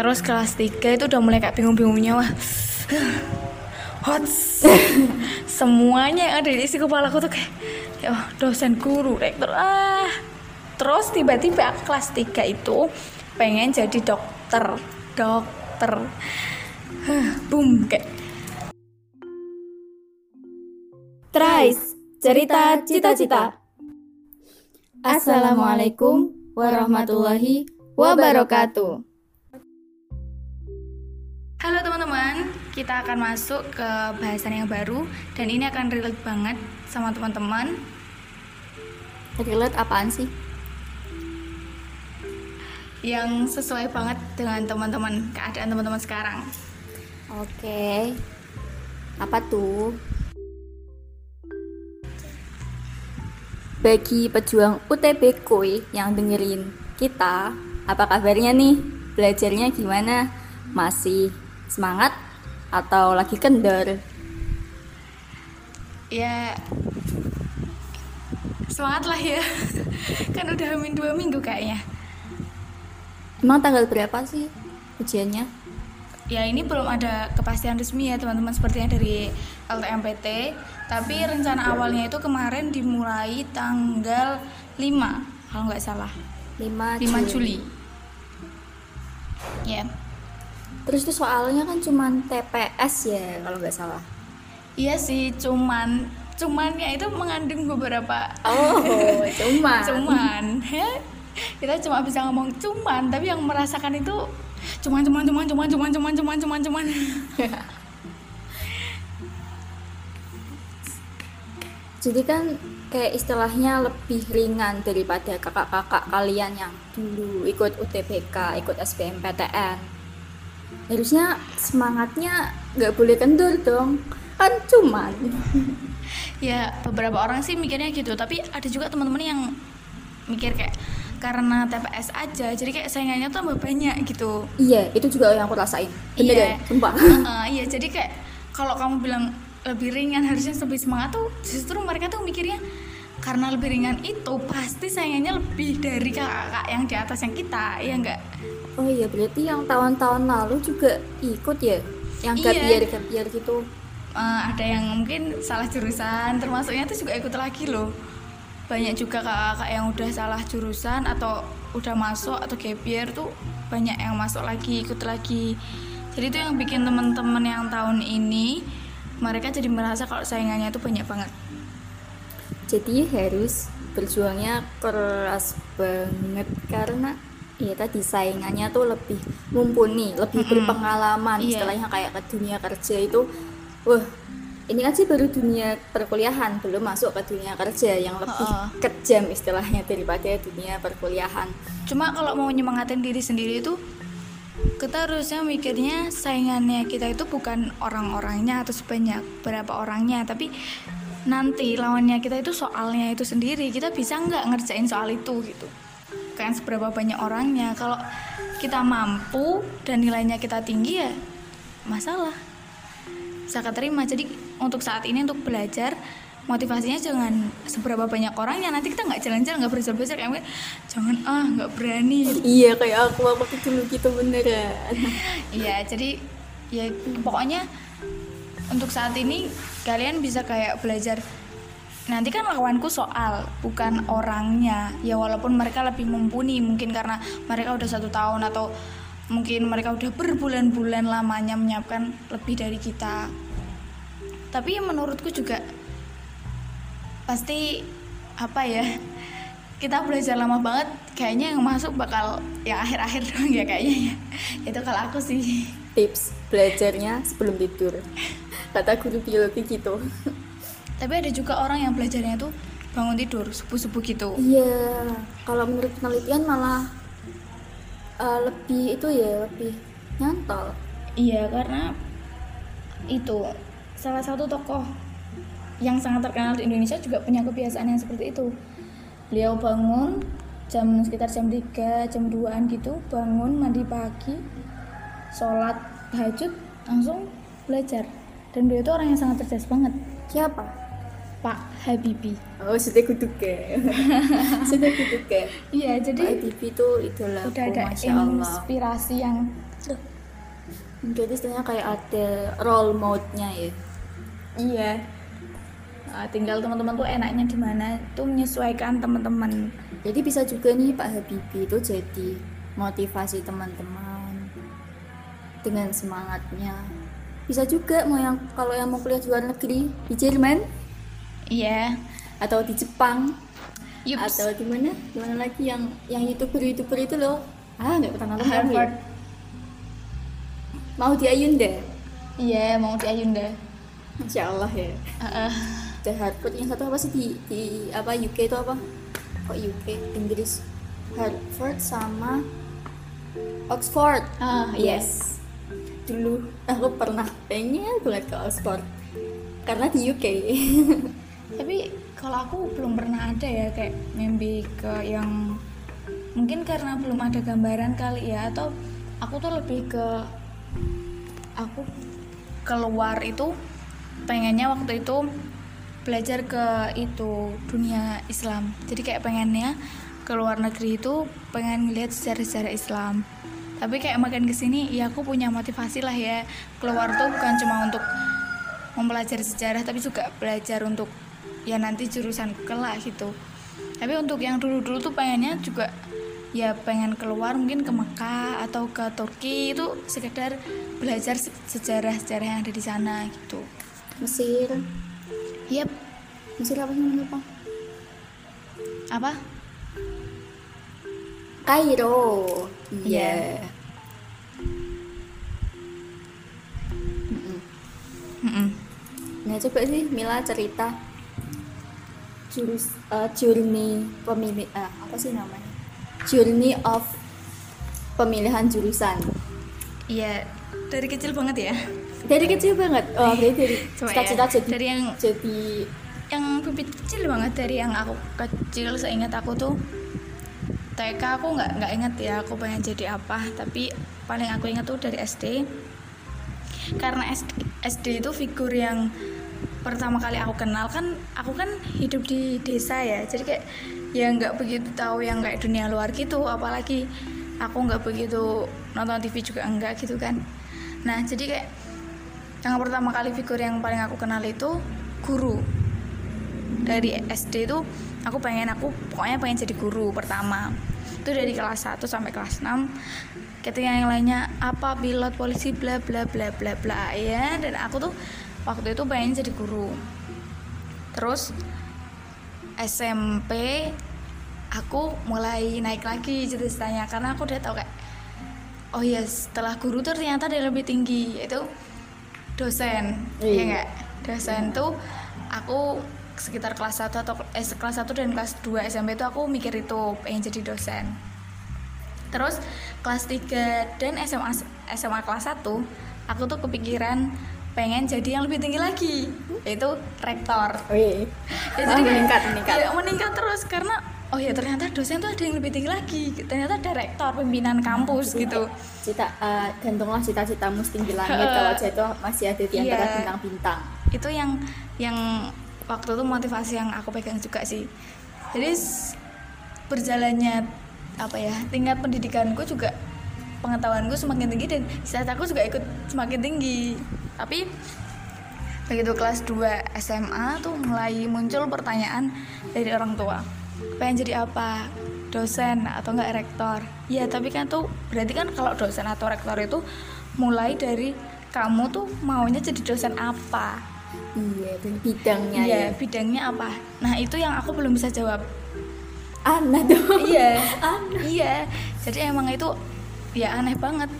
terus kelas 3 itu udah mulai kayak bingung-bingungnya wah. Hot. Semuanya yang ada di isi kepala aku tuh kayak ya dosen guru rektor. Ah. Terus tiba-tiba kelas 3 itu pengen jadi dokter dokter. Boom kayak. Tries, cerita cita-cita. Assalamualaikum warahmatullahi wabarakatuh. Halo teman-teman, kita akan masuk ke bahasan yang baru dan ini akan relate banget sama teman-teman. Relate apaan sih? Yang sesuai banget dengan teman-teman, keadaan teman-teman sekarang. Oke. Apa tuh? Bagi pejuang UTB Koi yang dengerin kita, apa kabarnya nih? Belajarnya gimana? Masih semangat atau lagi kendor? Ya semangat lah ya. kan udah hamin dua minggu kayaknya. Emang tanggal berapa sih ujiannya? Ya ini belum ada kepastian resmi ya teman-teman sepertinya dari LTMPT Tapi rencana awalnya itu kemarin dimulai tanggal 5 Kalau nggak salah 5, 5 Juli Ya Terus tuh soalnya kan cuman TPS ya kalau nggak salah. Iya sih cuman Cumannya itu mengandung beberapa Oh, cuman. Cuman ya, Kita cuma bisa ngomong cuman Tapi yang merasakan itu Cuman cuman cuman cuman cuman cuman cuman cuman cuman Jadi kan kayak istilahnya lebih ringan daripada kakak-kakak kalian yang dulu ikut UTBK, ikut SBMPTN. Harusnya semangatnya nggak boleh kendur dong, kan cuman. ya beberapa orang sih mikirnya gitu tapi ada juga teman-teman yang mikir kayak karena TPS aja jadi kayak saingannya tuh tambah banyak gitu Iya, itu juga yang aku rasain. Bener Iya. ya, sumpah. Heeh, iya jadi kayak kalau kamu bilang lebih ringan harusnya lebih semangat tuh justru mereka tuh mikirnya karena lebih ringan itu pasti saingannya lebih dari kakak-kakak yang di atas yang kita ya enggak Oh iya, berarti yang tahun-tahun lalu juga ikut ya? Yang gap Iya. year, gap year gitu. Eh, ada yang mungkin salah jurusan termasuknya itu juga ikut lagi loh banyak juga kakak-kakak yang udah salah jurusan atau udah masuk atau gap year tuh banyak yang masuk lagi ikut lagi jadi itu yang bikin teman-teman yang tahun ini mereka jadi merasa kalau saingannya itu banyak banget jadi harus berjuangnya keras banget karena ya tadi saingannya tuh lebih mumpuni lebih Mm-mm. berpengalaman Iya. istilahnya kayak ke dunia kerja itu wah ini kan sih baru dunia perkuliahan belum masuk ke dunia kerja yang lebih Heeh. kejam istilahnya daripada dunia perkuliahan cuma kalau mau nyemangatin diri sendiri itu kita harusnya mikirnya saingannya kita itu bukan orang-orangnya atau sebanyak berapa orangnya tapi nanti lawannya kita itu soalnya itu sendiri kita bisa nggak ngerjain soal itu gitu kan seberapa banyak orangnya. Kalau kita mampu dan nilainya kita tinggi ya masalah. Bisa keterima. Jadi untuk saat ini untuk belajar motivasinya jangan seberapa banyak orangnya. Nanti kita nggak jalan-jalan nggak belajar-belajar kayak jangan ah nggak berani. Iya kayak aku waktu dulu gitu beneran Iya, jadi ya pokoknya untuk saat ini kalian bisa kayak belajar nanti kan lawanku soal bukan orangnya. Ya walaupun mereka lebih mumpuni mungkin karena mereka udah satu tahun atau mungkin mereka udah berbulan-bulan lamanya menyiapkan lebih dari kita. Tapi menurutku juga pasti apa ya kita belajar lama banget kayaknya yang masuk bakal ya akhir-akhir doang ya kayaknya ya. Itu kalau aku sih. Tips belajarnya sebelum tidur. Kata guru biologi gitu tapi ada juga orang yang belajarnya tuh bangun tidur subuh-subuh gitu. Iya kalau menurut penelitian malah eh, lebih itu ya lebih nyantol. Iya karena itu salah satu tokoh yang sangat terkenal di Indonesia juga punya kebiasaan yang seperti itu. Beliau bangun jam sekitar jam 3 jam 2an gitu bangun mandi pagi sholat tahajud langsung belajar. Dan beliau itu orang yang sangat cerdas banget. Siapa Pak Habibie oh sudah kutuk ya sudah kutuk ya iya jadi Pak Habibie itu idola udah ada masya Allah. inspirasi yang jadi istilahnya kayak ada role mode-nya ya? Iya. Uh, tinggal teman-teman tuh enaknya di mana tuh menyesuaikan teman-teman. Jadi bisa juga nih Pak Habibie itu jadi motivasi teman-teman dengan semangatnya. Bisa juga mau yang kalau yang mau kuliah di luar negeri di Jerman iya. Atau di Jepang. Yups. atau di mana? Di mana lagi yang yang youtuber youtuber itu loh? Ah nggak pernah nonton Harvard. Ya? mau di Ayunda iya mau di Ayunda Masya Allah ya. Uh-uh. di Harvard. Yang satu apa sih? Di di apa UK itu apa? Kok UK Inggris. Harvard sama Oxford. Ah, yes. Dulu aku pernah pengen banget ke Oxford. Karena di UK tapi kalau aku belum pernah ada ya kayak mimpi ke yang mungkin karena belum ada gambaran kali ya atau aku tuh lebih ke aku keluar itu pengennya waktu itu belajar ke itu dunia Islam. Jadi kayak pengennya ke luar negeri itu pengen lihat sejarah-sejarah Islam. Tapi kayak makin ke sini ya aku punya motivasi lah ya. Keluar tuh bukan cuma untuk mempelajari sejarah tapi juga belajar untuk ya nanti jurusan kelak gitu tapi untuk yang dulu-dulu tuh pengennya juga ya pengen keluar mungkin ke Mekah atau ke Turki itu sekedar belajar se- sejarah-sejarah yang ada di sana gitu Mesir yep Mesir apa sih namanya Bang? apa Kairo Iya. iya Mm-mm. Mm-mm. Nah coba sih Mila cerita jurus eh, journey pemilih ah, apa sih namanya? Journey of pemilihan jurusan. Iya dari kecil banget ya. Dari kecil banget? Oh dari Coba cita-cita ya, jadi dari yang jadi yang bibit kecil banget dari yang aku kecil seingat aku tuh TK aku nggak nggak inget ya aku pengen jadi apa. Tapi paling aku ingat tuh dari SD karena SD, SD itu figur yang pertama kali aku kenal kan aku kan hidup di desa ya. Jadi kayak ya nggak begitu tahu yang kayak dunia luar gitu. Apalagi aku nggak begitu nonton TV juga enggak gitu kan. Nah jadi kayak yang pertama kali figur yang paling aku kenal itu guru. Dari SD itu aku pengen aku pokoknya pengen jadi guru pertama. Itu dari kelas 1 sampai kelas 6 ketika yang lainnya apa pilot polisi? Bla bla bla bla bla. Ya dan aku tuh waktu itu pengen jadi guru. Terus SMP aku mulai naik lagi ceritanya karena aku udah tahu kayak oh ya setelah guru tuh ternyata ada lebih tinggi yaitu dosen. Iya. ya enggak dosen tuh aku sekitar kelas 1 atau eh, kelas 1 dan kelas 2 SMP itu aku mikir itu pengen jadi dosen. Terus kelas 3 dan SMA SMA kelas 1 aku tuh kepikiran pengen jadi yang lebih tinggi lagi yaitu rektor. Oh iya. Ya, jadi kayak- meningkat meningkat. Iya, meningkat terus karena oh ya ternyata dosen tuh ada yang lebih tinggi lagi. Ternyata ada rektor pimpinan kampus gitu. Cita eh, gantunglah cita-citamu setinggi langit kalau jatuh masih ada di antara Iya. bintang-bintang. Itu yang yang waktu itu motivasi yang aku pegang juga sih. Jadi berjalannya apa ya tingkat pendidikanku juga pengetahuanku semakin tinggi dan cita-citaku juga ikut semakin tinggi tapi begitu kelas 2 SMA tuh mulai muncul pertanyaan dari orang tua pengen jadi apa dosen atau enggak rektor ya tapi kan tuh berarti kan kalau dosen atau rektor itu mulai dari kamu tuh maunya jadi dosen apa iya dan bidangnya Iya, ya bidangnya apa? Nah, itu yang aku belum bisa jawab. aneh dong iya. iya. Jadi emang itu ya aneh banget.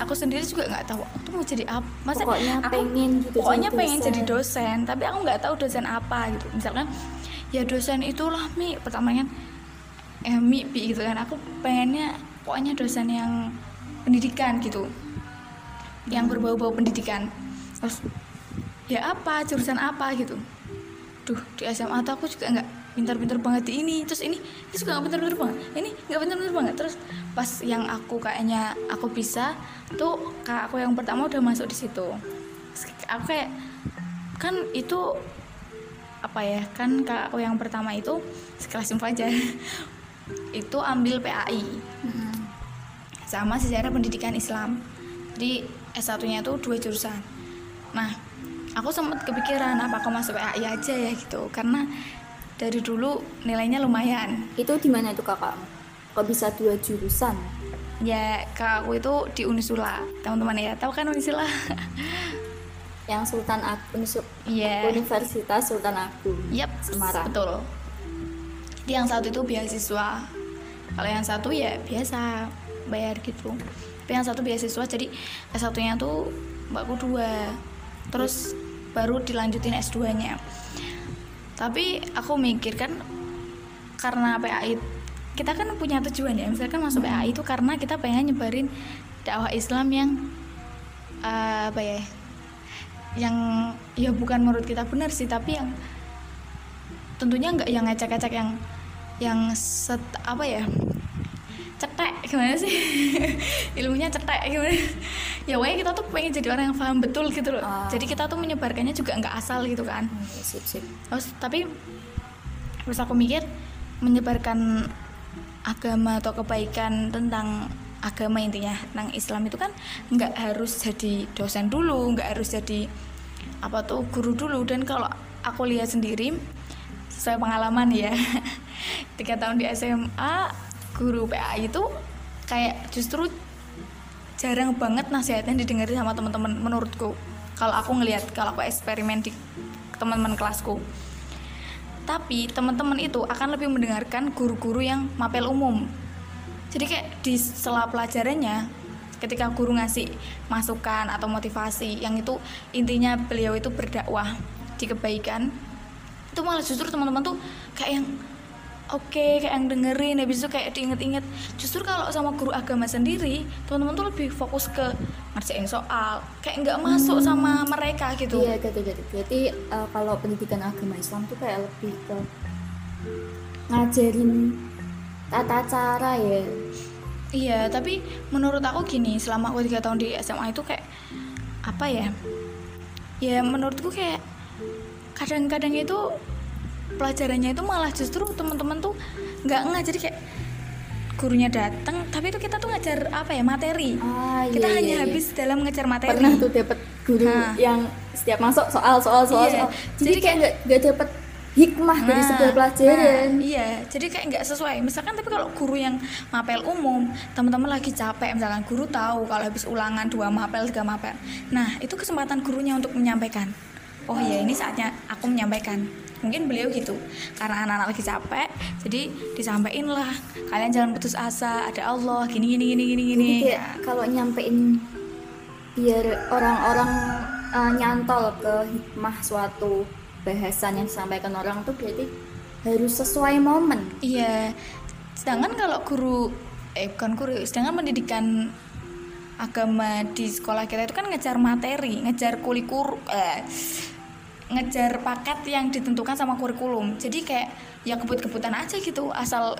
Aku sendiri juga nggak tahu aku mau jadi apa. Masa Pokoknya aku pengen gitu Pokoknya jadi pengen dosen. jadi dosen, tapi aku nggak tahu dosen apa gitu. Misalkan ya dosen itulah Mi, pertamanya eh Mi Pi gitu kan. Aku pengennya pokoknya dosen yang pendidikan gitu. Yang berbau-bau pendidikan. Terus ya apa jurusan apa gitu duh di SMA tuh aku juga nggak pintar-pintar banget. Di ini terus ini ini juga nggak pintar-pintar banget? Ini nggak pintar-pintar banget. Terus pas yang aku kayaknya aku bisa tuh kak aku yang pertama udah masuk di situ. Aku kayak kan itu apa ya kan kakakku yang pertama itu sekelas info aja. Itu ambil PAI sama sejarah pendidikan Islam. Jadi S1 nya itu dua jurusan. Nah aku sempat kepikiran apa aku masuk PAI aja ya gitu. Karena dari dulu nilainya lumayan itu di mana itu kakak kok bisa dua jurusan ya kakakku itu di Unisula teman-teman ya tahu kan Unisula yang Sultan Agung Su- Iya. Universitas Sultan Agung Yap, Semarang. betul. Jadi yang satu itu beasiswa. Kalau yang satu ya biasa bayar gitu. Tapi yang satu beasiswa jadi S1-nya tuh mbakku dua. Terus baru dilanjutin S2-nya. Tapi aku mikir kan karena PAI kita kan punya tujuan ya. Misalkan masuk PAI itu karena kita pengen nyebarin dakwah Islam yang eh, apa ya? yang ya bukan menurut kita benar sih tapi yang tentunya nggak yang ngecek-ngecek yang yang set apa ya cetek gimana sih? Ilmunya cetek gimana? Ya pokoknya kita tuh pengen jadi orang yang paham betul gitu loh. Ah. jadi kita tuh menyebarkannya juga nggak asal gitu kan. Hmm, sip sip. Terus tapi terus aku mikir menyebarkan agama atau kebaikan tentang agama intinya tentang Islam itu kan nggak harus jadi dosen dulu nggak harus jadi apa tuh guru dulu. Dan kalau aku lihat sendiri sesuai pengalaman ya tiga tahun di SMA guru PA itu kayak justru jarang banget nasihatnya didengerin sama teman-teman menurutku. Kalau aku ngelihat kalau aku eksperimen di teman-teman kelasku. Tapi teman-teman itu akan lebih mendengarkan guru-guru yang mapel umum. Jadi kayak di sela pelajarannya ketika guru ngasih masukan atau motivasi yang itu intinya beliau itu berdakwah di kebaikan itu malah justru teman-teman tuh kayak yang oke kayak yang dengerin habis itu kayak diinget-inget. Justru kalau sama guru agama sendiri teman-teman tuh lebih fokus ke ngerjain soal kayak nggak masuk sama mereka gitu. Iya gitu. Gitu berarti eh, kalau pendidikan agama Islam tuh kayak lebih ke ngajarin tata cara ya. Iya, tapi menurut aku gini, selama aku tiga tahun di SMA itu kayak apa ya? Ya menurutku kayak kadang-kadang itu pelajarannya itu malah justru teman-teman tuh nggak nggak jadi kayak gurunya datang, tapi itu kita tuh ngajar apa ya materi. ah kita iya, hanya iya, iya. habis dalam ngajar materi. pernah tuh dapat guru Nah. yang setiap masuk soal soal soal Iya. soal jadi, Jadi kayak nggak nggak dapat hikmah dari Nah, sebuah pelajaran nah, iya, jadi kayak nggak sesuai. Misalkan tapi kalau guru yang mapel umum, teman-teman lagi capek, misalkan guru tahu kalau habis ulangan dua mapel, tiga mapel. Nah, itu kesempatan gurunya untuk menyampaikan. Oh iya, ini saatnya aku menyampaikan. Mungkin beliau gitu, karena anak-anak lagi capek, jadi disampaikan lah. Kalian jangan putus asa, ada Allah, gini gini gini gini gini. Kalau nyampein biar orang-orang eh, nyantol ke hikmah suatu bahasan yang disampaikan orang tuh berarti harus sesuai momen. Iya. Sedangkan kalau guru eh bukan guru, sedangkan pendidikan agama di sekolah kita itu kan ngejar materi, ngejar kurikulum eh ngejar paket yang ditentukan sama kurikulum. Jadi kayak ya kebut-kebutan aja gitu, asal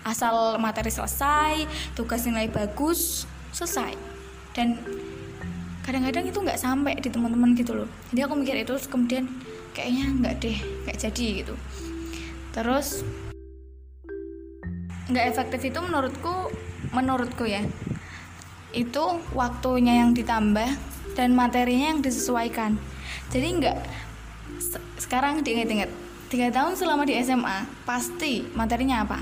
asal materi selesai, tugas nilai bagus, selesai. Dan kadang-kadang itu nggak sampai di teman-teman gitu loh. Jadi aku mikir itu terus kemudian kayaknya nggak deh, nggak jadi gitu. Terus nggak efektif itu menurutku menurutku ya itu waktunya yang ditambah dan materinya yang disesuaikan jadi nggak sekarang diinget-inget. Tiga tahun selama di SMA pasti materinya apa?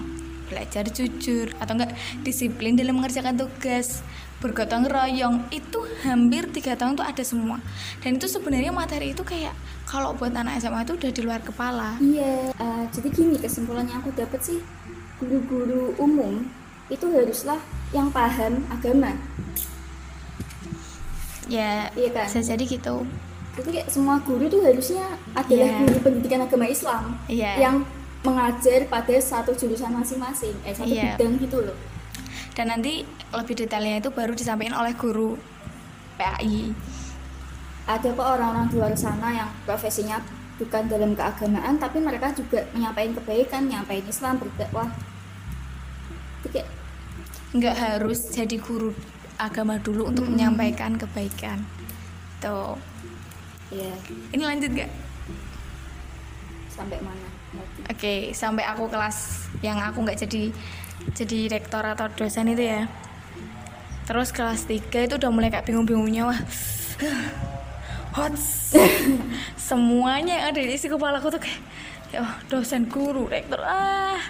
Belajar jujur atau enggak? Disiplin dalam mengerjakan tugas bergotong royong. Itu hampir tiga tahun tuh ada semua. Dan itu sebenarnya materi itu kayak kalau buat anak SMA itu udah di luar kepala. Iya, eh, jadi gini kesimpulannya aku dapat sih guru-guru umum itu haruslah yang paham agama. ya Iya kan? bisa jadi gitu Jadi kayak semua guru tuh harusnya adalah Iya. guru pendidikan agama Islam Iya. yang mengajar pada satu jurusan masing-masing, eh satu Iya. bidang gitu loh. dan nanti lebih detailnya itu baru disampaikan oleh guru PAI Ada kok orang-orang di luar sana yang profesinya bukan dalam keagamaan tapi mereka juga menyampaikan kebaikan, menyampaikan Islam, berdakwah. Itu kayak nggak harus jadi guru agama dulu untuk menyampaikan kebaikan tuh ya ini lanjut gak sampai mana? Oke, sampai aku kelas yang aku nggak jadi jadi rektor atau dosen itu ya. Terus kelas 3 itu udah mulai kayak bingung-bingungnya wah. Hot. Semuanya yang ada di isi kepala aku tuh kayak ya Allah, dosen guru, rektor ah.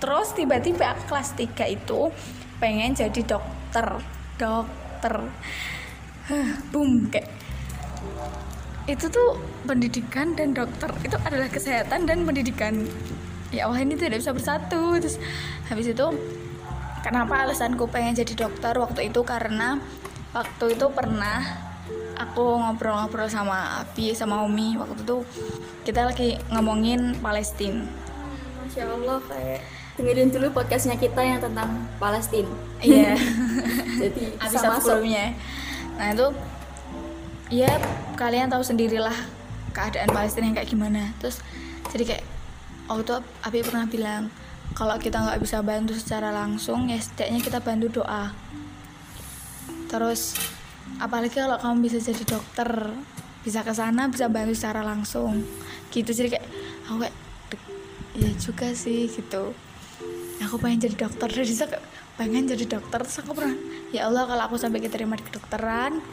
Terus tiba-tiba aku kelas 3 itu pengen jadi dokter. Dokter. Huh, boom kayak itu tuh pendidikan dan dokter itu adalah kesehatan dan pendidikan. Ya Allah ini tidak bisa bersatu. Terus habis itu kenapa alasanku pengen jadi dokter waktu itu? Karena waktu itu pernah aku ngobrol-ngobrol sama Abi sama Umi. Waktu itu kita lagi ngomongin Palestina Masya Allah kayak dengerin dulu podcastnya kita yang tentang Palestina iya. Jadi episode sama sebelumnya. nah itu ya kalian tahu sendirilah keadaan Palestina yang kayak gimana. Terus jadi kayak waktu itu Abi pernah bilang kalau kita nggak bisa bantu secara langsung ya setidaknya kita bantu doa. Terus apalagi kalau kamu bisa jadi dokter bisa ke sana bisa bantu secara langsung. Gitu jadi kayak aku kayak "Dek, ya juga sih gitu. Aku pengen jadi dokter dari pengen jadi dokter terus aku pernah ya Allah kalau aku sampai keterima di kedokteran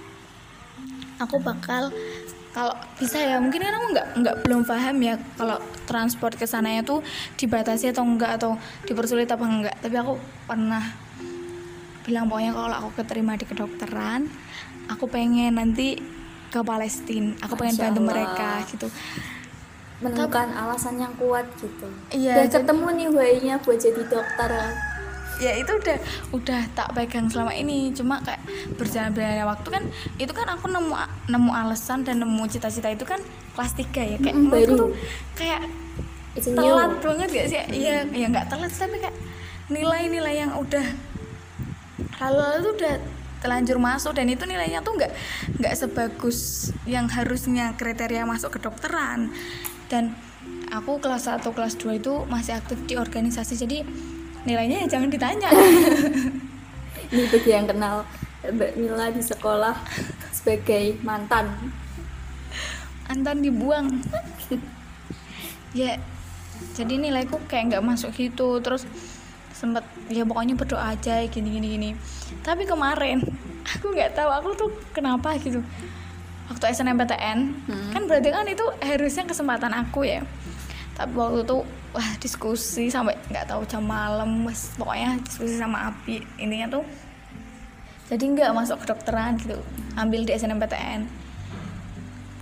aku bakal kalau bisa ya mungkin kan aku nggak nggak belum paham ya kalau transport ke sananya tuh dibatasi atau enggak atau dipersulit apa enggak tapi aku pernah bilang pokoknya kalau aku keterima di kedokteran aku pengen nanti ke Palestina aku pengen bantu mereka gitu. Menemukan alasan yang kuat gitu. Iya, dan jadi- ketemu nih way-nya buat jadi dokter ya itu udah udah tak pegang selama ini. Cuma kayak berjalan berjalannya waktu kan itu kan aku nemu nemu alasan dan nemu cita-cita itu kan kelas 3 ya. Kayak menurutku baru. tuh kayak It's a new. telat banget gak sih? Iya ya nggak telat tapi kayak nilai-nilai yang udah lalu-lalu tuh udah telanjur masuk dan itu nilainya tuh nggak nggak sebagus yang harusnya kriteria masuk kedokteran. Dan aku kelas 1 kelas 2 itu masih aktif di organisasi. Jadi nilainya ya jangan ditanya. Ini bagi yang kenal Mbak Mila di sekolah sebagai mantan. Antan dibuang. Ya jadi nilaiku kayak nggak masuk gitu. Terus sempet ya pokoknya berdoa aja gini gini gini. Tapi kemarin aku nggak tahu aku tuh kenapa gitu. Waktu SNMPTN Hmm. kan berarti kan itu harusnya kesempatan aku ya. Tapi waktu itu wah diskusi sampai nggak tahu jam malam wes pokoknya diskusi sama Abi. Intinya tuh jadi nggak masuk kedokteran gitu ambil di SNMPTN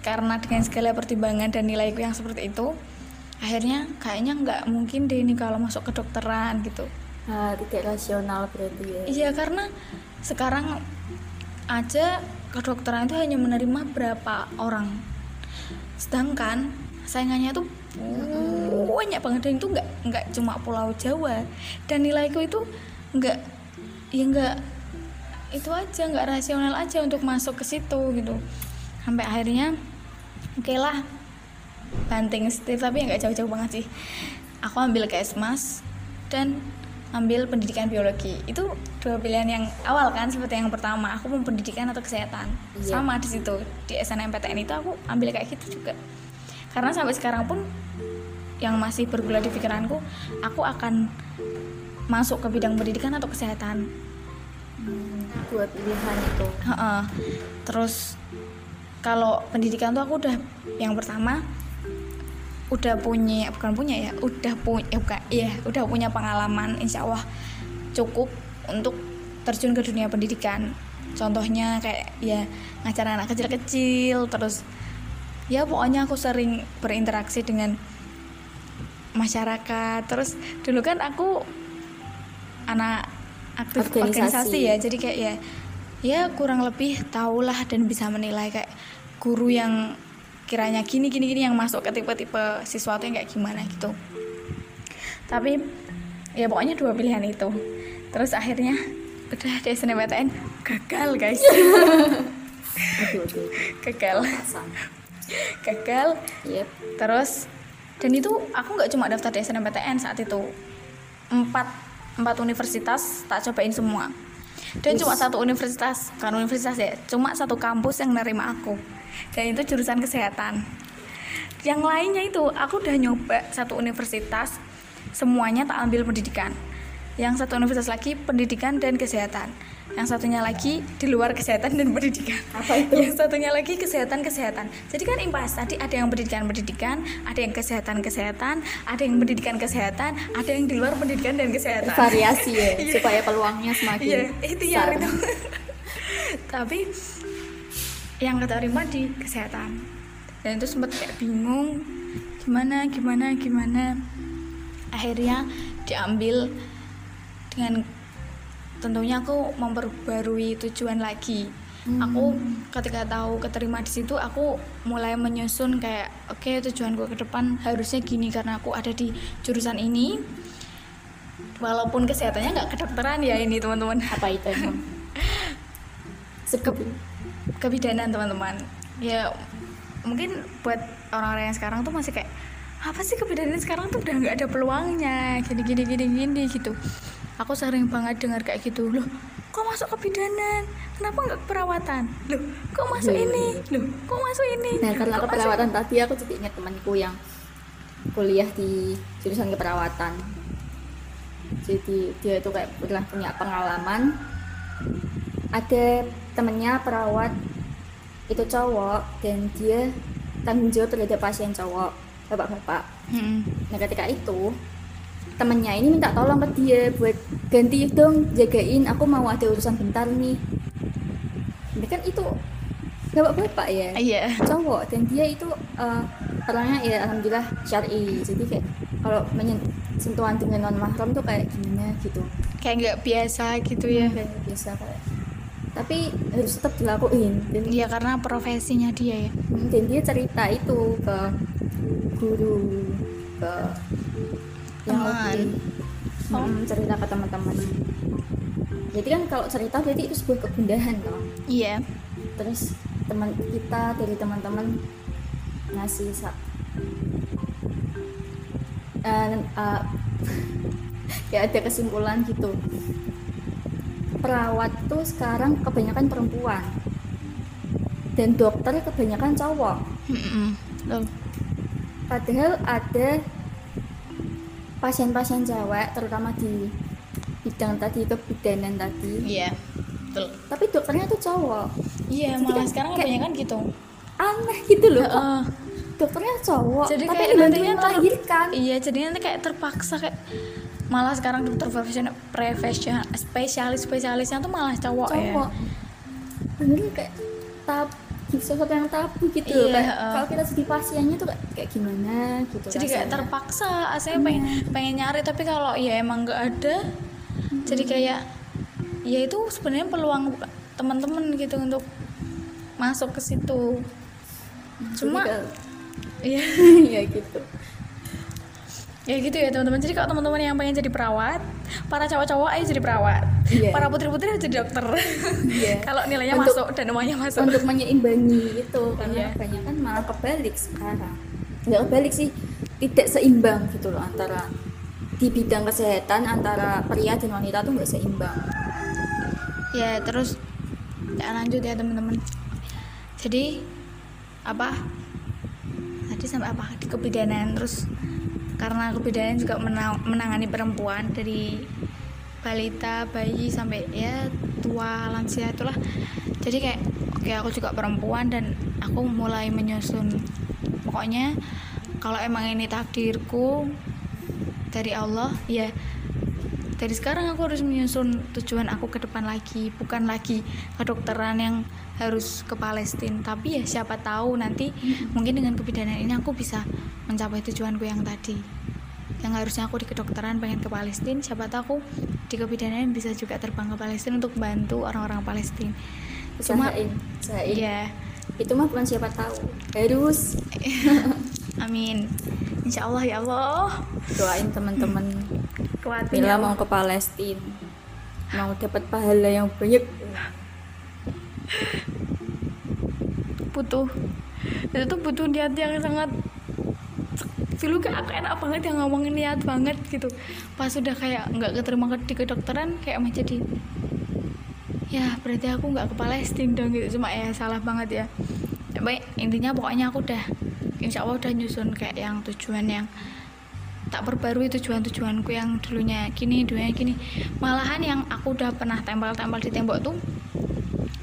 karena dengan segala pertimbangan dan nilaiku yang seperti itu akhirnya kayaknya nggak mungkin deh ini kalau masuk kedokteran gitu. Ah, tidak rasional berarti ya. Iya karena sekarang aja kedokteran itu hanya menerima berapa orang. Sedangkan saingannya tuh banyak banget. Dan itu nggak nggak cuma Pulau Jawa. Dan nilaiku itu nggak ya nggak itu aja nggak rasional aja untuk masuk ke situ gitu. Sampai akhirnya oke lah banting setir tapi ya nggak jauh-jauh banget sih. Aku ambil KSMAS dan ambil pendidikan biologi. Itu dua pilihan yang awal kan seperti yang pertama. Aku mau pendidikan atau kesehatan. Iya. sama di situ. Di SNMPTN itu aku ambil kayak gitu juga. Karena sampai sekarang pun yang masih bergula di pikiranku aku akan masuk ke bidang pendidikan atau kesehatan. Hmm, dua pilihan itu. Heeh. Terus kalau pendidikan tuh aku udah yang pertama udah punya bukan punya ya udah punya eh, bukan iya udah punya pengalaman insya Allah cukup untuk terjun ke dunia pendidikan. Contohnya kayak ya ngajar anak kecil-kecil terus ya pokoknya aku sering berinteraksi dengan masyarakat. Terus dulu kan aku anak aktif Organisasi. organisasi, ya jadi kayak ya ya kurang lebih tahulah dan bisa menilai kayak guru yang kiranya gini gini gini yang masuk ke tipe-tipe siswa tuh yang kayak gimana gitu. Tapi ya pokoknya dua pilihan itu. Terus akhirnya udah di SNMPTN gagal guys. Gagal. Gagal. Yep. Terus dan itu aku nggak cuma daftar di SNMPTN saat itu. Empat empat universitas tak cobain semua. Dan Wis. cuma satu universitas kan universitas ya cuma satu kampus yang nerima aku. Dan itu jurusan kesehatan. Yang lainnya itu aku udah nyoba satu universitas semuanya tak ambil pendidikan. Yang satu universitas lagi pendidikan dan kesehatan yang satunya lagi di luar kesehatan dan pendidikan. Apa itu? yang satunya lagi kesehatan kesehatan jadi kan impas tadi ada yang pendidikan pendidikan ada yang kesehatan kesehatan ada yang pendidikan kesehatan ada yang di luar pendidikan dan kesehatan. Variasi ya supaya peluangnya semakin iya ikhtiar besar. itu. Tapi yang keterima di kesehatan. Dan itu sempat kayak bingung gimana gimana gimana. Akhirnya diambil dengan tentunya aku memperbarui tujuan lagi. Aku ketika tahu keterima di situ aku mulai menyusun kayak oke tujuanku ke depan harusnya gini karena aku ada di jurusan ini. Walaupun kesehatannya nggak kedokteran ya ini teman-teman. Apa itu? Emang sebutin kebidanan teman-teman. Ya mungkin buat orang-orang yang sekarang tuh masih kayak apa sih kebidanan sekarang tuh udah nggak ada peluangnya? Gini gini gini gini gitu aku sering banget dengar kayak gitu. Loh kok masuk kebidanan? Kenapa nggak perawatan? Loh kok masuk Iya, ini? iya. loh kok masuk ini? Nah karena Kok masuk- keperawatan tadi aku jadi ingat temanku yang kuliah di jurusan keperawatan. Jadi dia itu kayak pernah punya pengalaman. Ada temennya perawat itu cowok dan dia tanggung jawab terhadap pasien cowok bapak-bapak. Mm-mm. Nah ketika itu temennya ini minta tolong ke dia buat ganti dong jagain aku mau ada urusan bentar nih. Ini kan itu bapak-bapak ya? Iya. Cowok dan dia itu eh, orangnya ya alhamdulillah syari. Jadi kayak kalau sentuhan dengan non mahram tuh kayak gimana gitu. Kayak nggak biasa gitu ya? Kayak biasa kayak tapi harus tetap dilakuin. Dan Iya karena profesinya dia ya? Hmm, dan dia cerita itu ke guru ke Teman. Oh. Hmm, cerita ke teman-teman jadi kan kalau cerita berarti itu sebuah kegundahan loh iya terus teman kita dari teman-teman ngasih sa Eh, eh, kayak ada kesimpulan gitu perawat tuh sekarang kebanyakan perempuan dan dokter kebanyakan cowok Mm-mm. Loh. padahal ada pasien-pasien cewek terutama di bidang tadi kebidanan tadi. Iya betul. Tapi dokternya tuh cowok. Iya Jadi malah kan sekarang kayak- kebanyakan gitu. Aneh gitu loh Heeh. dokternya cowok jadi tapi kayak nantinya melahirkan. Iya jadi nanti kayak terpaksa kayak malah sekarang dokter profesional profesional spesialis spesialisnya tuh malah cowok, cowok. Ya bener kayak tab sesuatu yang tabu gitu. Iya, kayak heeh. kalau kita jadi pasiennya tuh kayak, kayak gimana gitu jadi kayak terpaksa saya pengen pengen nyari tapi kalau ya emang nggak ada jadi kayak ya itu sebenarnya peluang teman-teman gitu untuk masuk ke situ. Cuma iya. Ya gitu ya gitu ya teman-teman. Jadi kalau teman-teman yang pengen jadi perawat para cowok-cowok ayo jadi perawat. Iya. para putri-putri jadi dokter. Iya. kalau nilainya Untuk- masuk dan uangnya masuk. untuk menyeimbangi itu karena Iya. kebanyakan malah kebalik sekarang. Nggak kebalik sih tidak seimbang gitu loh antara di bidang kesehatan antara pria dan wanita tuh nggak seimbang. Ya terus ya lanjut ya teman-teman. Jadi apa? Tadi sampai apa? Di kebidanan terus karena kebidanan juga menang- menangani perempuan dari balita bayi sampai ya tua lansia itulah. Jadi kayak oke aku juga perempuan dan aku mulai menyusun. Pokoknya kalau emang ini takdirku dari Allah ya dari sekarang aku harus menyusun tujuan aku ke depan lagi bukan lagi kedokteran yang harus ke Palestina. Tapi ya siapa tahu nanti mungkin dengan kebidanan ini aku bisa mencapai tujuanku yang tadi. Yang harusnya aku di kedokteran pengen ke Palestina siapa tahu aku di kebidanan bisa juga terbang ke Palestina untuk bantu orang-orang Palestina. Cuma usahain ya itu mah bukan siapa tahu. Harus. Amin. Insya Allah ya Allah. Doain teman-teman. Kuatin Mila ya mau ke Palestina mau dapat pahala yang banyak butuh. Itu tuh butuh niat yang sangat dulu kayak aku enak banget yang ngomongin niat banget gitu. Pas udah kayak nggak keterima ke- di kedokteran kayak mah jadi ya berarti aku nggak ke Palestina dong gitu. Cuma ya salah banget ya. Baik intinya pokoknya aku udah insya Allah udah nyusun kayak yang tujuan yang tak perbarui tujuan-tujuanku yang dulunya gini dulunya gini. Malahan yang aku udah pernah tempel-tempel di tembok tuh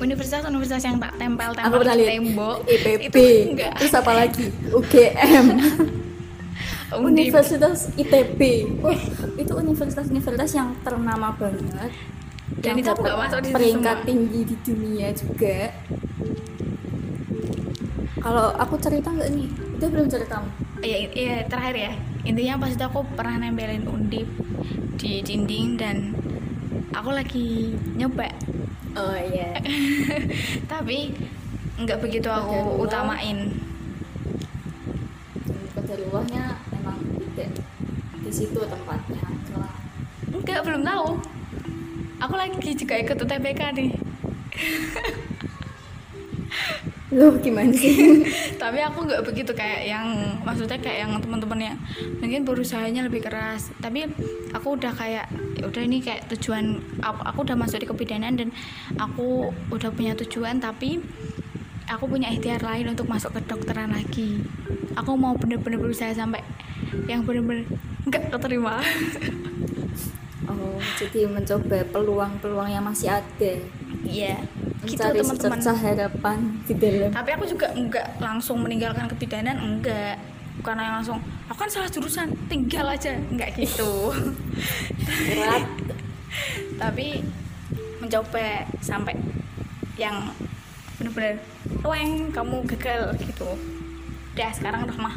universitas-universitas yang tak Aku tempel-tempel di lihat tembok IPB. itu enggak Terus apa lagi? UGM. Universitas ITB. Wah, itu universitas-universitas yang ternama banget. Dan Yang itu nggak masuk di peringkat semua. tinggi di dunia juga. Kalau aku cerita nggak nih? Itu belum cerita. Iya, iya terakhir ya intinya pas itu aku pernah nempelin undip di dinding dan aku lagi nyoba Oh iya. tapi nggak begitu aku Kodarullah. utamain Kodarullahnya emang tidak di situ tempatnya. Cuma enggak belum tahu aku lagi juga ikut UTBK nih Loh gimana sih? tapi aku nggak begitu kayak yang maksudnya kayak yang teman-teman yang mungkin berusahanya lebih keras. Tapi aku udah kayak ya udah ini kayak tujuan aku, aku udah masuk di kebidanan dan aku udah punya tujuan tapi aku punya ikhtiar lain untuk masuk ke dokteran lagi. Aku mau bener-bener berusaha sampai yang bener-bener nggak keterima. Oh, jadi mencoba peluang-peluang yang masih ada. iya gitu teman-teman harapan di dalam. tapi aku juga enggak langsung meninggalkan kebidanan enggak bukan yang langsung aku kan salah jurusan tinggal aja enggak gitu tapi mencoba sampai yang bener-bener weng kamu gagal gitu udah sekarang udah mah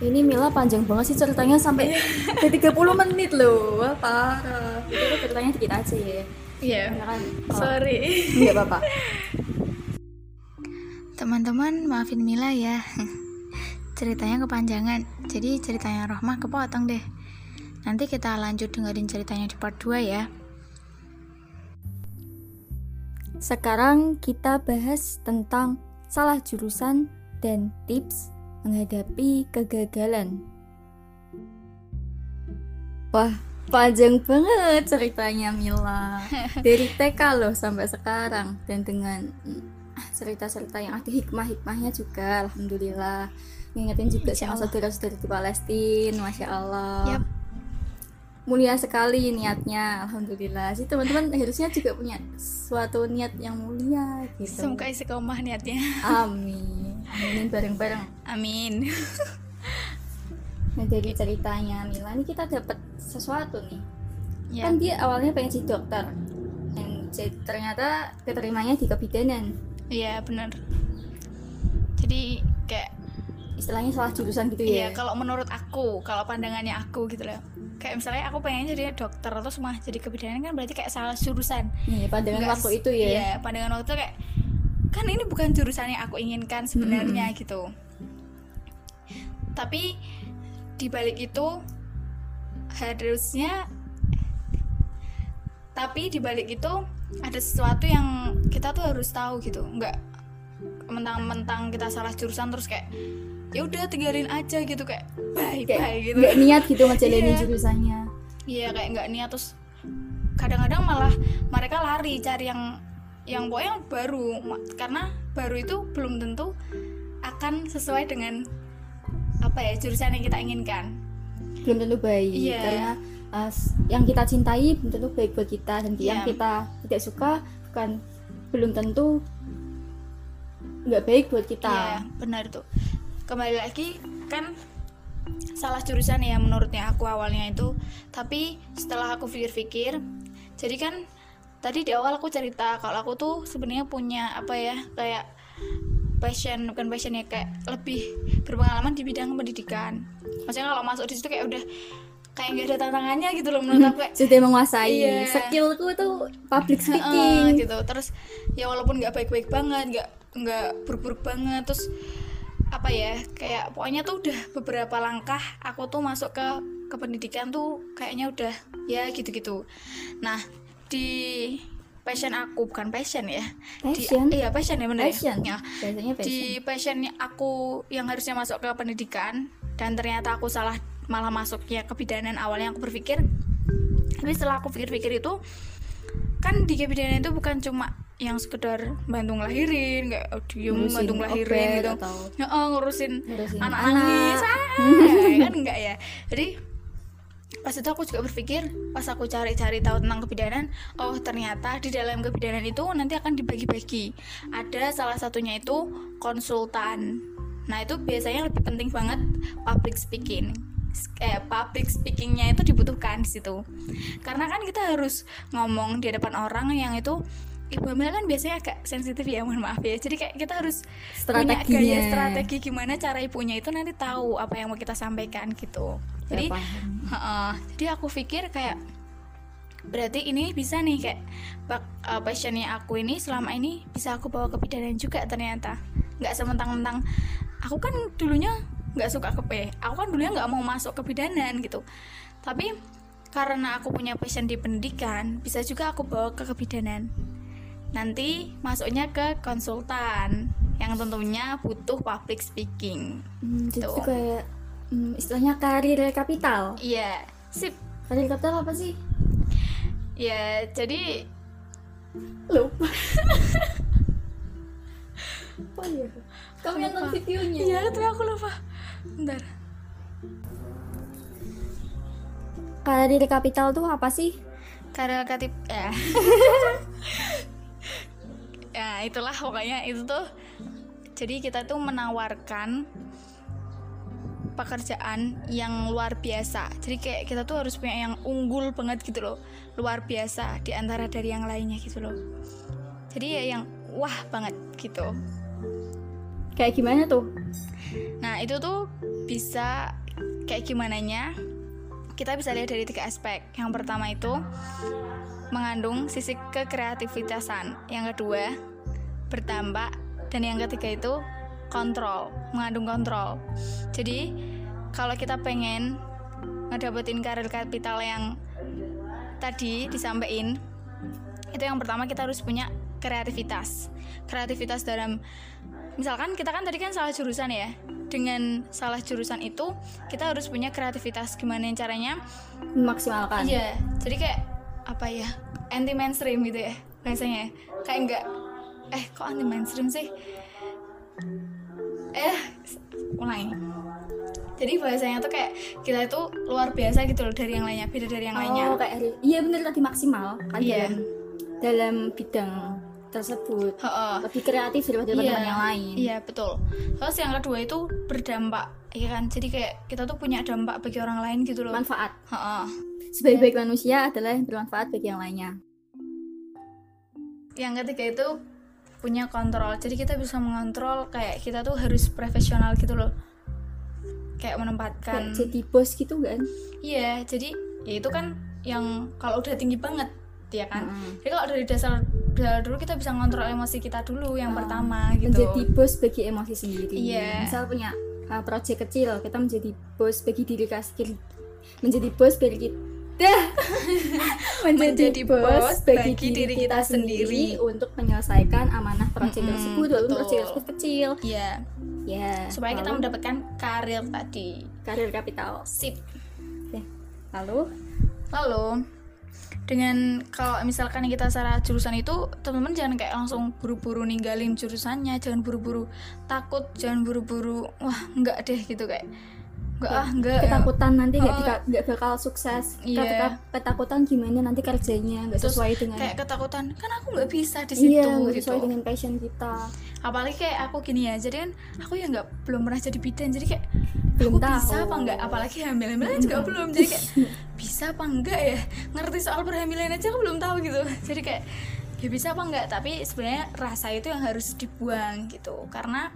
Ini Mila panjang banget sih ceritanya sampai ke 30 menit loh. Parah. Itu ceritanya dikit aja ya. Iya. Karena kan? Kalau- sorry. Enggak apa-apa. teman-teman maafin Mila ya. Ceritanya kepanjangan. Jadi ceritanya Rohmah kepotong deh. Nanti kita lanjut dengerin ceritanya di part 2 ya. Sekarang kita bahas tentang salah jurusan dan tips menghadapi kegagalan. Wah, panjang banget ceritanya Mila. Dari TK loh sampai sekarang dan dengan mm, cerita-cerita yang ada hikmah-hikmahnya juga alhamdulillah. Ngingetin juga sama saudara-saudara di Palestina, masya Allah. Yap. Mulia sekali niatnya, alhamdulillah. Sih teman-teman harusnya juga punya suatu niat yang mulia gitu. semoga istiqomah niatnya Amin. Aminin bareng-bareng. amin Nah dari ceritanya Mila ini kita dapat sesuatu nih. ya Kan dia awalnya pengen jadi dokter. Dan ternyata keterimanya di kebidanan. iya bener jadi kayak Istilahnya salah jurusan gitu Iya, ya. kalau menurut aku, kalau pandangannya aku gitu loh. Kayak misalnya aku pengen jadi dokter terus mah jadi kebidanan kan berarti kayak salah jurusan. Nih, pandangan Nggak waktu itu ya. Iya, pandangan waktu itu kayak kan ini bukan jurusan yang aku inginkan sebenarnya gitu. Tapi di balik itu harusnya tapi di balik itu ada sesuatu yang kita tuh harus tahu gitu. Nggak mentang-mentang kita salah jurusan terus kayak ya udah tinggalin aja gitu kayak bye Kayak bye gitu nggak niat gitu ngejalanin Iya. jurusannya. iya kayak nggak niat terus kadang-kadang malah mereka lari cari yang yang pokoknya yang baru karena baru itu belum tentu akan sesuai dengan apa ya jurusan yang kita inginkan Belum tentu baik Iya. karena uh, yang kita cintai belum tentu baik buat kita dan yang Iya. kita tidak suka bukan belum tentu nggak baik buat kita. Iya, benar tuh. Kembali lagi kan salah jurusan ya menurutnya aku awalnya itu. Tapi setelah aku pikir-pikir, jadi kan tadi di awal aku cerita kalau aku tuh sebenarnya punya apa ya kayak passion bukan passion ya kayak lebih berpengalaman di bidang pendidikan. Maksudnya kalau masuk di situ kayak udah kayak gak ada tantangannya gitu loh menurut aku kayak Sudah menguasai Iya. skillku tuh public speaking. gitu terus ya walaupun nggak baik-baik banget nggak nggak buruk-buruk banget terus apa ya kayak pokoknya tuh udah beberapa langkah aku tuh masuk ke ke pendidikan tuh kayaknya udah ya gitu-gitu nah di passion aku bukan passion ya Passion? di, iya passion ya bener Passion. ya, Biasanya passion. di passion aku yang harusnya masuk ke pendidikan dan ternyata aku salah malah masuknya ke bidanan awalnya aku berpikir tapi setelah aku pikir-pikir itu kan di kebidanan itu bukan cuma yang sekedar bantu ngelahirin kayak audio Ngurusin bantu ngelahirin gitu atau ngurusin ngurusin anak anak. nangis ah, kan enggak ya jadi pas itu aku juga berpikir pas aku cari-cari tahu tentang kebidanan oh ternyata di dalam kebidanan itu nanti akan dibagi-bagi. Ada salah satunya itu konsultan. Nah itu biasanya lebih penting banget public speaking. Eh, public speakingnya itu dibutuhkan di situ. Karena kan kita harus ngomong di hadapan orang yang itu ibu hamil kan biasanya agak sensitif ya mohon maaf ya. Jadi kayak kita harus punya gaya strategi gimana cara ibunya itu nanti tahu apa yang mau kita sampaikan gitu. Jadi paham. Heeh. jadi aku pikir kayak berarti ini bisa nih kayak uh, passionnya aku ini selama ini bisa aku bawa ke bidanan juga ternyata. Nggak sementang-mentang. Aku kan dulunya nggak suka ke P aku kan dulunya nggak mau masuk ke bidanan gitu. Tapi karena aku punya passion di pendidikan bisa juga aku bawa ke kebidanan nanti masuknya ke konsultan yang tentunya butuh public speaking. Hmm, jadi Tuh. itu kayak hmm, istilahnya karir kapital. Iya. Sip. Karir kapital apa sih? Ya jadi lupa. Oh iya kamu yang nonton videonya Iya, tapi aku lupa. Bentar. karir kapital tuh apa sih? Karel Katip ya. ya, itulah pokoknya itu tuh. Jadi kita tuh menawarkan pekerjaan yang luar biasa. Jadi kayak kita tuh harus punya yang unggul banget gitu loh. Luar biasa di antara dari yang lainnya gitu loh. Jadi ya yang wah banget gitu. kayak gimana tuh Nah, itu tuh bisa kayak gimana nya? Kita bisa lihat dari tiga aspek. Yang pertama itu mengandung sisi kekreativitasan. Yang kedua, bertambah dan yang ketiga itu kontrol, mengandung kontrol. Jadi, kalau kita pengen ngedapetin karir kapital yang tadi disampaikan, itu yang pertama kita harus punya kreativitas. Kreativitas dalam misalkan kita kan tadi kan salah jurusan ya dengan salah jurusan itu kita harus punya kreativitas gimana caranya memaksimalkan iya jadi kayak apa ya anti mainstream gitu ya biasanya kayak enggak eh kok anti mainstream sih? Eh mulai jadi bahasanya tuh kayak kita itu luar biasa gitu loh dari yang lainnya beda dari yang lainnya. Oh kayak hari- iya bener tadi maksimal kan Iya. dalam dalam bidang tersebut Heeh. lebih kreatif daripada teman-teman yang lain Iya betul. Terus yang kedua itu berdampak, ya kan? Jadi kayak kita tuh punya dampak bagi orang lain gitu loh. manfaat Heeh. sebaik-baik manusia adalah yang bermanfaat bagi yang lainnya Yang ketiga itu punya kontrol. Jadi kita bisa mengontrol kayak kita tuh harus profesional gitu loh. Kayak menempatkan. kayak jadi bos gitu kan Iya, jadi ya itu kan yang kalau udah tinggi banget, ya kan? Mm-mm. Jadi kalau dari dasar dulu kita bisa ngontrol emosi kita dulu yang Ah, pertama gitu. menjadi bos bagi emosi sendiri Iya. misal punya uh, proyek kecil kita menjadi bos bagi diri kasih menjadi bos bagi kita Menjadi bos bagi diri kita sendiri. untuk menyelesaikan amanah proyek Mm-mm, tersebut walaupun proyek tersebut kecil Iya, ya supaya kita mendapatkan karir tadi. karir kapital Sip. Lalu Lalu dengan kalau misalkan kita salah jurusan itu teman-teman jangan kayak langsung buru-buru ninggalin jurusannya jangan buru-buru takut jangan buru-buru wah enggak deh gitu kayak enggak ah enggak ketakutan nanti nggak Oh, dika- nggak bakal sukses. Iya. Ketika- ketakutan gimana nanti kerjanya nggak Terus sesuai dengan kayak ketakutan kan aku nggak bisa di situ iya nggak gitu. sesuai dengan passion kita. Apalagi kayak aku gini ya jadi kan aku ya nggak belum pernah jadi bidan jadi kayak Belum aku tahu. bisa apa enggak apalagi hamil hamilan juga belum jadi kayak bisa apa enggak ya? Ngerti soal perhamilan aja aku belum tahu gitu. Jadi kayak ya bisa apa enggak tapi sebenarnya rasa itu yang harus dibuang gitu karena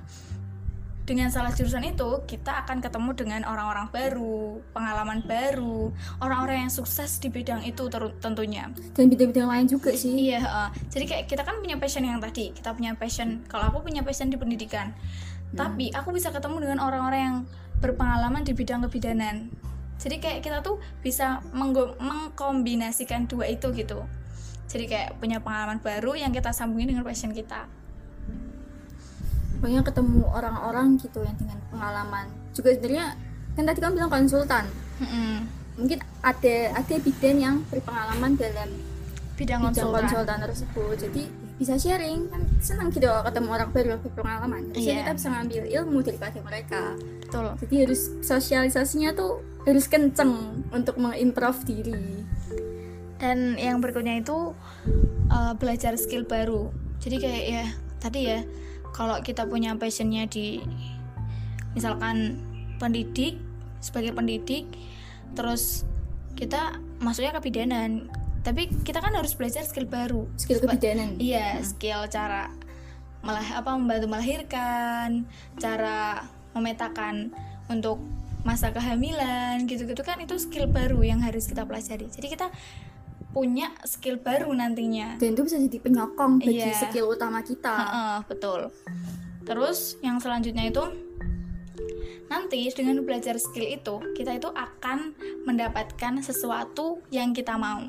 dengan salah jurusan itu kita akan ketemu dengan orang-orang baru pengalaman baru orang-orang yang sukses di bidang itu tentunya dan bidang-bidang lain juga sih Iya, heeh. jadi kayak kita kan punya passion yang tadi, kita punya passion. Kalau aku punya passion di pendidikan, tapi aku bisa ketemu dengan orang-orang yang berpengalaman di bidang kebidanan. Jadi kayak kita tuh bisa mengkombinasikan dua itu gitu. Jadi kayak punya pengalaman baru yang kita sambungin dengan passion kita. Banyak ketemu orang-orang gitu yang dengan pengalaman. Juga sebenarnya kan tadi kamu bilang konsultan. Mm-mm. mungkin ada ada bidan yang berpengalaman dalam Bidang bidang konsultan. konsultan tersebut. Jadi bisa sharing. Kan senang gitu ketemu orang baru berpengalaman. Terus Iya. kita bisa ngambil ilmu daripada mereka. Betul. Jadi harus sosialisasinya tuh harus kenceng untuk mengimprove diri. Dan yang berikutnya itu uh, belajar skill baru. Jadi kayak ya tadi ya kalau kita punya passionnya di misalkan pendidik sebagai pendidik terus kita masuknya ke bidanan. Tapi kita kan harus belajar skill baru. Skill kebidanan. iya skill cara malah apa membantu melahirkan cara memetakan untuk masa kehamilan gitu-gitu kan itu skill baru yang harus kita pelajari. Jadi kita punya skill baru nantinya. Dan itu bisa jadi penyokong bagi Iya. skill utama kita. Betul. Terus yang selanjutnya itu nanti dengan belajar skill itu kita itu akan mendapatkan sesuatu yang kita mau.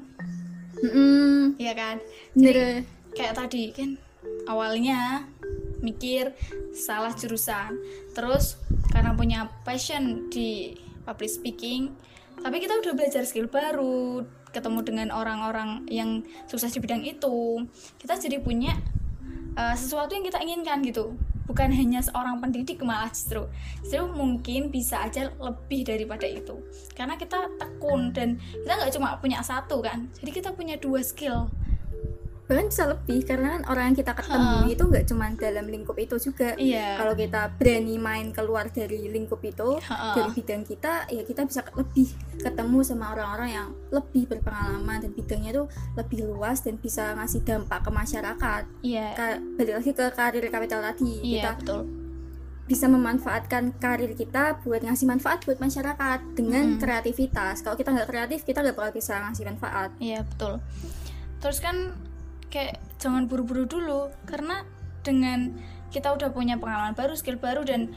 Mm-mm. ya kan? Bener. kayak tadi kan? Awalnya mikir salah jurusan terus karena punya passion di public speaking tapi kita udah belajar skill baru ketemu dengan orang-orang yang sukses di bidang itu kita jadi punya uh, sesuatu yang kita inginkan gitu. Bukan hanya seorang pendidik malah justru. Justru mungkin bisa aja lebih daripada itu. Karena kita tekun dan kita nggak cuma punya satu kan. Jadi kita punya dua skill bahkan bisa lebih karena kan orang yang kita ketemu itu nggak cuma dalam lingkup itu juga. Iya. Kalau kita berani main keluar dari lingkup itu Ha-ha. dari bidang kita ya kita bisa lebih ketemu sama orang-orang yang lebih berpengalaman dan bidangnya tuh lebih luas dan bisa ngasih dampak ke masyarakat. Iya. Ka- balik lagi ke karir kapital tadi. Iya kita betul. bisa memanfaatkan karir kita buat ngasih manfaat buat masyarakat dengan Mm. kreativitas. Kalau kita nggak kreatif kita nggak bakal bisa ngasih manfaat. Iya betul. Terus kan kayak jangan buru-buru dulu. Karena dengan kita udah punya pengalaman baru skill baru dan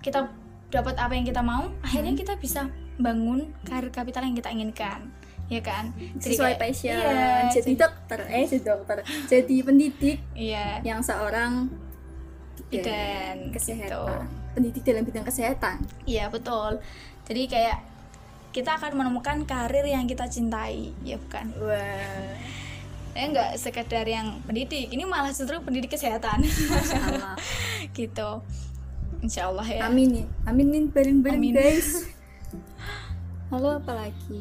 kita dapat apa yang kita mau akhirnya Hmm. kita bisa bangun karir kapital yang kita inginkan. Ya kan? Jadi sesuai kayak- passion. iya, jadi dokter eh jadi dokter. Jadi pendidik iya. yang seorang bidan kesehatan. gitu. pendidik dalam bidang kesehatan. Iya betul. Jadi kayak kita akan menemukan karir yang kita cintai, ya bukan? wah Ya enggak sekedar yang pendidik. Ini malah justru pendidik kesehatan. Gitu. Insya Allah ya. amin ya aminin bareng-bareng Amin. guys lalu apa lagi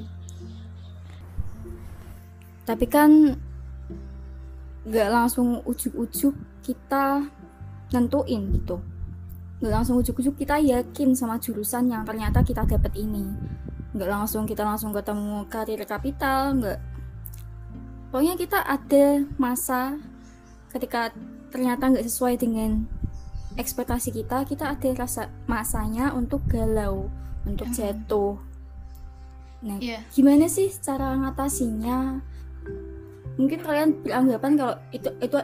tapi kan nggak langsung ujuk-ujuk kita nentuin gitu nggak langsung ujuk-ujuk kita yakin sama jurusan yang ternyata kita dapat ini nggak langsung kita langsung ketemu karir kapital nggak pokoknya kita ada masa ketika ternyata nggak sesuai dengan ekspektasi kita kita ada rasa masanya untuk galau untuk Mhm. jatuh nah Iya. gimana sih cara ngatasinya mungkin kalian beranggapan kalau itu itu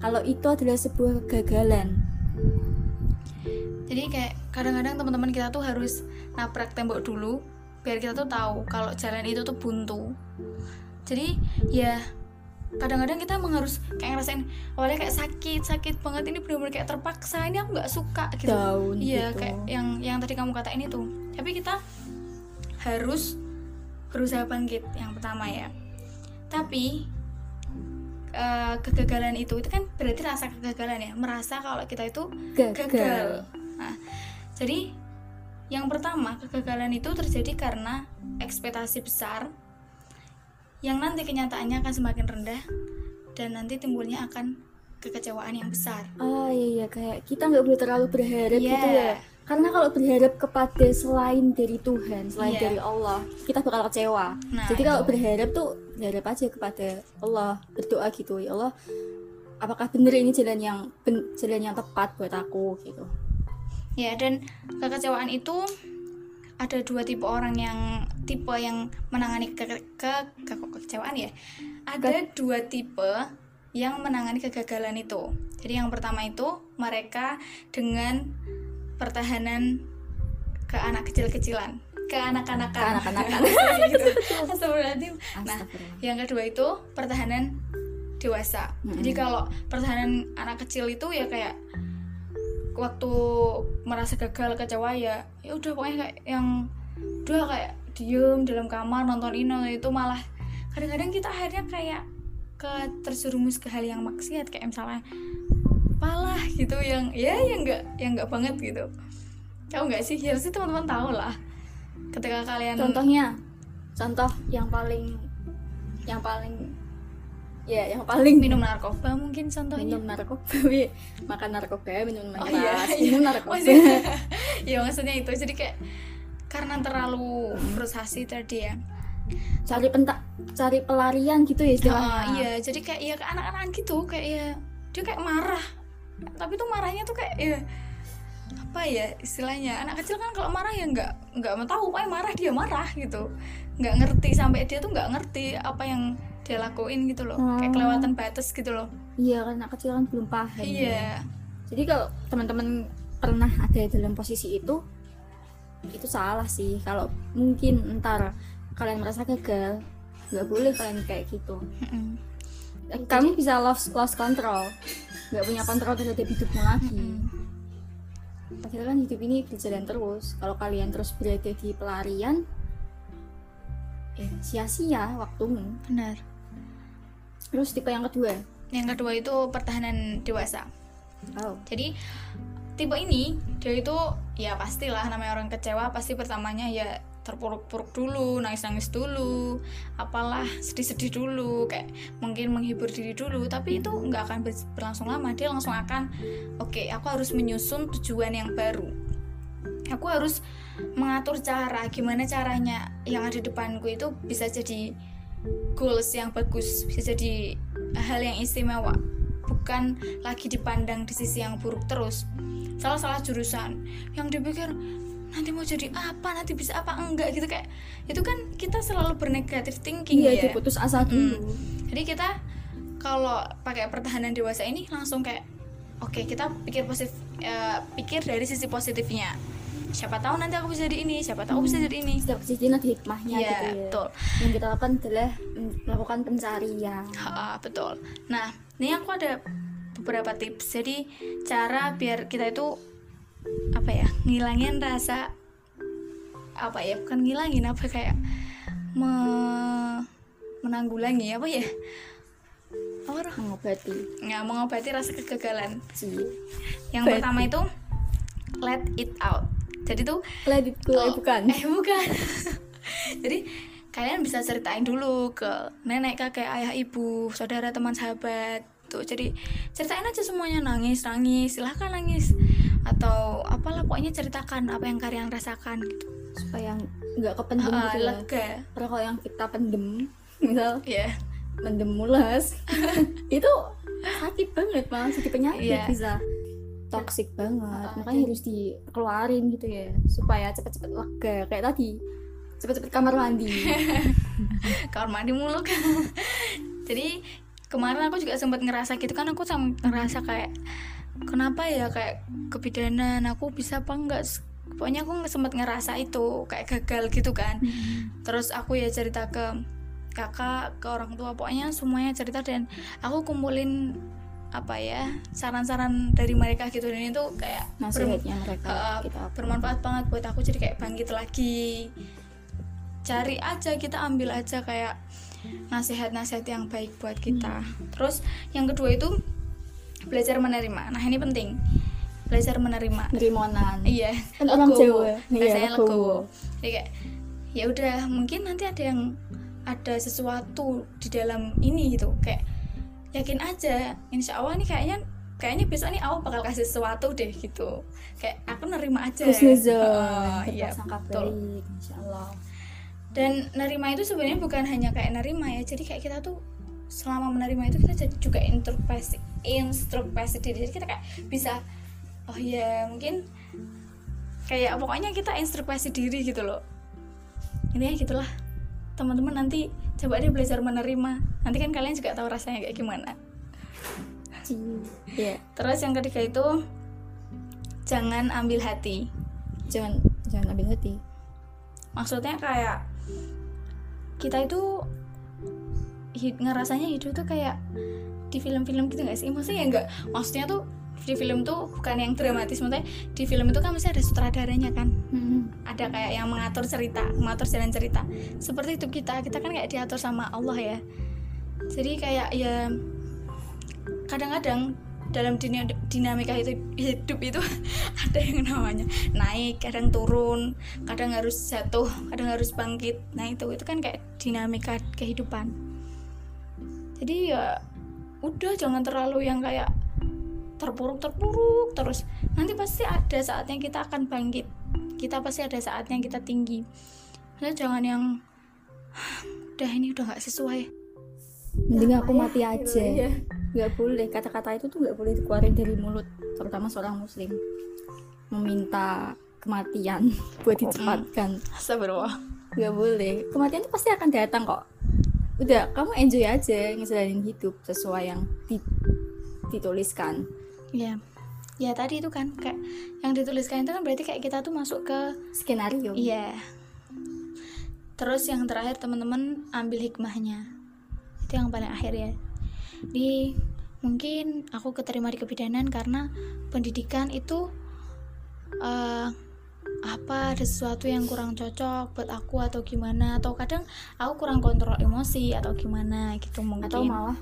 kalau itu adalah sebuah kegagalan Jadi kayak kadang-kadang teman-teman kita tuh harus nabrak tembok dulu biar kita tuh tahu kalau jalan itu tuh buntu. Jadi ya kadang-kadang kita emang harus kayak ngerasain awalnya kayak sakit sakit banget ini benar-benar kayak terpaksa ini aku nggak suka gitu Down iya gitu. kayak yang yang tadi kamu katain itu tapi kita harus berusaha bangkit yang pertama ya tapi eh, kegagalan itu itu kan berarti rasa kegagalan ya merasa kalau kita itu gagal, gagal. Nah, jadi yang pertama kegagalan itu terjadi karena ekspektasi besar yang nanti kenyataannya akan semakin rendah dan nanti timbulnya akan kekecewaan yang besar. oh iya iya kayak kita nggak boleh terlalu berharap Iya. gitu ya karena kalau berharap kepada selain dari Tuhan selain Iya. dari Allah kita bakal kecewa Nah, jadi kalau itu. berharap tuh berharap aja kepada Allah berdoa gitu ya Allah apakah bener ini jalan yang jalan yang tepat buat aku gitu Ya, dan kekecewaan itu ada dua tipe orang yang tipe yang menangani ke, ke, ke- kekecewaan ya. Ada dua tipe yang menangani kegagalan itu. Jadi yang pertama itu mereka dengan pertahanan ke anak kecil-kecilan, ke anak-anakan. Ke anak-anakan. gitu. Nah, yang kedua itu pertahanan dewasa. Jadi kalau pertahanan anak kecil itu ya kayak waktu merasa gagal kecewa ya ya udah pokoknya kayak yang udah kayak diem dalam kamar nonton nonton itu malah kadang-kadang kita akhirnya kayak ke terjerumus ke hal yang maksiat kayak misalnya palah gitu yang ya yang nggak yang nggak banget gitu. Tahu nggak sih? Ya sih teman-teman tahu lah. Ketika kalian contohnya contoh yang paling yang paling ya yang paling minum narkoba mungkin contohnya. Minum narkoba makan narkoba minum Oh, miras iya, iya. minum narkoba. Maksudnya ya maksudnya itu. Jadi kayak karena terlalu frustasi tadi ya. Cari pentak cari pelarian gitu ya istilahnya. Ah, iya. Jadi kayak ya ke anak-anak gitu. Kayak ya dia kayak marah. Tapi tuh marahnya tuh kayak ya apa ya istilahnya? Anak kecil kan kalau marah ya nggak nggak mau tahu. Pokoknya marah dia marah gitu. Nggak ngerti sampai dia tuh nggak ngerti apa yang dia lakuin gitu loh. Kayak Hmm. kelewatan batas gitu loh. Iya kan anak kecil kan belum paham iya. Jadi kalau teman-teman pernah ada dalam posisi itu itu salah sih. Kalau mungkin ntar kalian merasa gagal nggak boleh kalian kayak gitu. Mm-mm. kamu bisa lost lost control. Nggak punya kontrol terhadap hidupmu lagi. Padahal kan hidup ini berjalan terus. Kalau kalian terus berada di pelarian eh sia-sia waktumu. Benar terus tipe yang kedua? Yang kedua itu pertahanan dewasa. Oh. Jadi tipe ini dia itu ya pastilah namanya orang kecewa pasti pertamanya ya terpuruk-puruk dulu nangis-nangis dulu apalah sedih-sedih dulu kayak mungkin menghibur diri dulu tapi itu nggak akan ber- berlangsung lama dia langsung akan oke aku harus menyusun tujuan yang baru. Aku harus mengatur cara gimana caranya yang ada depanku itu bisa jadi goals yang bagus bisa jadi hal yang istimewa bukan lagi dipandang di sisi yang buruk terus. Salah salah jurusan yang dipikir nanti mau jadi apa? Nanti bisa apa? Enggak gitu kayak itu kan kita selalu bernegatif thinking iya ya. diputus asa dulu. Jadi kita kalau pakai pertahanan dewasa ini langsung kayak oke kita pikir positif eh, pikir dari sisi positifnya siapa tahu nanti aku bisa jadi ini siapa tahu aku bisa jadi ini. Setiap kejadian ada hikmahnya Iya, gitu ya. betul. yang kita lakukan adalah mm, melakukan pencarian. Ha, betul. Nah, ini aku ada beberapa tips. Jadi cara biar kita itu apa ya ngilangin rasa apa ya bukan ngilangin apa kayak me- menanggulangi apa ya? Apa Roh? mengobati. Nggak mengobati rasa kegagalan. Sih yang pertama itu let it out jadi tuh let it go eh, Oh, bukan Eh bukan. Jadi kalian bisa ceritain dulu ke nenek, kakek, ayah, ibu, saudara, teman, sahabat. Tuh, jadi ceritain aja semuanya nangis, nangis, silahkan nangis atau apalah pokoknya ceritakan apa yang kalian rasakan gitu. supaya nggak kependem Ah, gitu ya lega. karena kalau yang kita pendem misal Ya. mendem mulas itu sakit banget malah jadi penyakit Iya. bisa toxic banget Ah, makanya harus dikeluarin gitu ya supaya cepet-cepet lega kayak tadi. Cepet-cepet kamar mandi. Kamar mandi mulu kan. jadi kemarin aku juga sempat ngerasa gitu kan aku sama ngerasa kayak kenapa ya kayak kebidanan aku bisa apa enggak pokoknya aku sempat ngerasa itu kayak gagal gitu kan. Terus aku ya cerita ke kakak ke orang tua pokoknya semuanya cerita dan aku kumpulin apa ya saran-saran dari mereka gitu. Dan itu kayak nasihatnya mereka uh, kita bermanfaat banget buat aku. Jadi kayak bangkit lagi cari aja kita ambil aja kayak nasihat-nasihat yang baik buat kita. Terus yang kedua itu belajar menerima. Nah ini penting. Belajar menerima. Nerimonan. Iya. Kan orang. Jawa. Iya, Biasanya legowo. Jadi kayak ya udah mungkin nanti ada yang ada sesuatu di dalam ini gitu. Kayak yakin aja. Insya Allah nih kayaknya kayaknya besok nih Allah bakal kasih sesuatu deh gitu. Kayak aku nerima aja. Husnuzon. Oh, iya betul. baik insyaallah. Dan nerima itu sebenarnya bukan hanya kayak nerima ya. Jadi kayak kita tuh selama menerima itu kita jadi juga introspeksi introspeksi diri. Jadi kita kayak bisa oh ya mungkin kayak pokoknya kita introspeksi diri gitu loh. Intinya gitulah teman-teman nanti coba deh belajar menerima. Nanti kan kalian juga tahu rasanya kayak gimana. Iya. Terus yang ketiga itu jangan ambil hati. Jangan jangan ambil hati. Maksudnya kayak kita itu hid- ngerasanya hidup tuh kayak di film-film gitu gak sih? Maksudnya ya enggak maksudnya tuh di film tuh bukan yang dramatis maksudnya di film itu kan masih ada sutradaranya kan. Hmm. ada kayak yang mengatur cerita mengatur jalan cerita. Seperti hidup kita kita kan kayak diatur sama Allah ya. Jadi kayak ya kadang-kadang dalam dunia dinamika itu hidup itu ada yang namanya naik kadang turun kadang harus jatuh kadang harus bangkit. Nah itu itu kan kayak dinamika kehidupan. Jadi ya udah jangan terlalu yang kayak terpuruk terpuruk terus. Nanti pasti ada saatnya kita akan bangkit. Kita pasti ada saatnya kita tinggi. Maksudnya jangan yang udah ini udah nggak sesuai. Mending aku mati Iya, aja. nggak boleh kata-kata itu tuh nggak boleh dikeluarin dari mulut terutama seorang muslim. Meminta kematian buat dicepatkan. Astagfirullah. Nggak boleh. Kematian itu pasti akan datang kok. Udah kamu enjoy aja ngejalanin hidup sesuai yang di- dituliskan ya ya tadi itu kan kayak yang dituliskan itu kan berarti kayak kita tuh masuk ke skenario. Iya. Terus yang terakhir teman-teman ambil hikmahnya. Itu yang paling akhir ya. Di mungkin aku keterima di kebidanan karena pendidikan itu eh, apa ada sesuatu yang kurang cocok buat aku atau gimana atau kadang aku kurang kontrol emosi atau gimana gitu mungkin. atau malah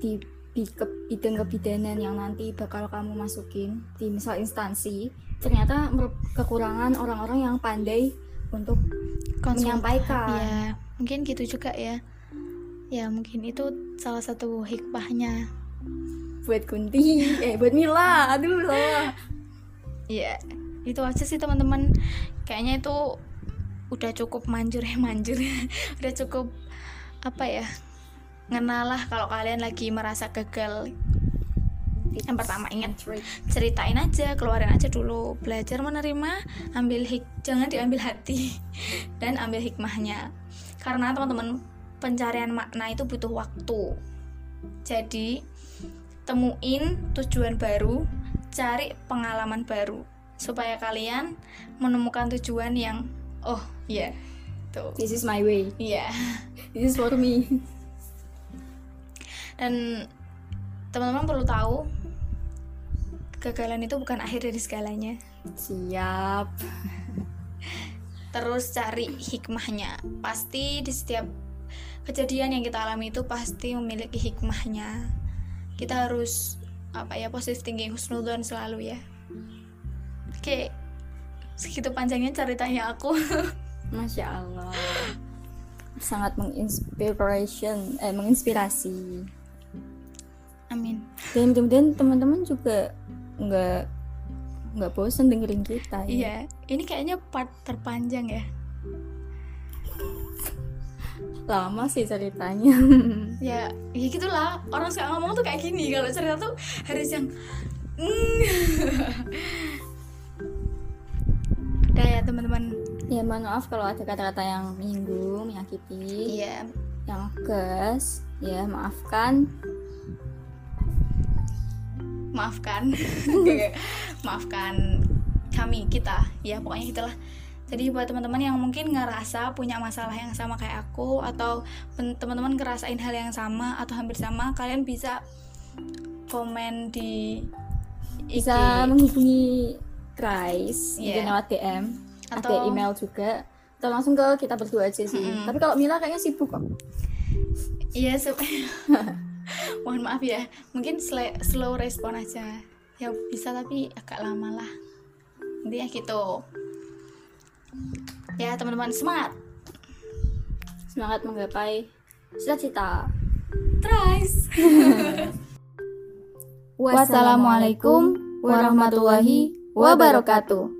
di bidang kebidanan yang nanti bakal kamu masukin di misal instansi ternyata kekurangan orang-orang yang pandai untuk Konsul- menyampaikan. Ya mungkin gitu juga ya. Ya mungkin itu salah satu hikmahnya. Buat Kunti eh buat Mila. Aduh salah. Ya itu aja sih teman-teman. Kayaknya itu udah cukup manjur ya manjur. Udah cukup apa ya ngenalah kalau kalian lagi merasa gagal. Yang pertama ingat ceritain aja keluarin aja dulu. Belajar menerima ambil hik jangan diambil hati dan ambil hikmahnya. Karena teman-teman pencarian makna itu butuh waktu. Jadi temuin tujuan baru cari pengalaman baru. Supaya kalian menemukan tujuan yang oh iya tuh. This is my way. Iya. This is for me dan teman-teman perlu tahu kegagalan itu bukan akhir dari segalanya. Siap. Terus cari hikmahnya. Pasti di setiap kejadian yang kita alami itu pasti memiliki hikmahnya. Kita harus apa ya positive thinking husnudon selalu ya. Oke segitu panjangnya ceritanya aku. Masya Allah. Sangat menginspiration eh menginspirasi amin. Dan mudah-mudahan teman-teman juga nggak nggak bosan dengerin kita ya. iya ini kayaknya part terpanjang ya. Lama sih ceritanya. Ya ya gitulah. Orang suka ngomong tuh kayak gini. Kalau cerita tuh harus yang mm. udah ya teman-teman. Ya mohon maaf kalau ada kata-kata yang menyinggung menyakiti. Iya. Yang gas ya maafkan maafkan. Maafkan kami kita. Ya pokoknya gitulah. Jadi buat teman-teman yang mungkin ngerasa punya masalah yang sama kayak aku atau teman-teman ngerasain hal yang sama atau hampir sama kalian bisa komen di IG bisa menghubungi Iya. mungkin lewat DM ada Atau- email juga. Atau langsung ke kita berdua aja sih. Mm-mm. tapi kalau Mila kayaknya sibuk kok. Iya, sup- mohon maaf ya. Mungkin slow respon aja. Ya bisa tapi agak lama lah. Intinya gitu. Ya teman-teman semangat. semangat menggapai cita-cita Tries. wassalamualaikum warahmatullahi wabarakatuh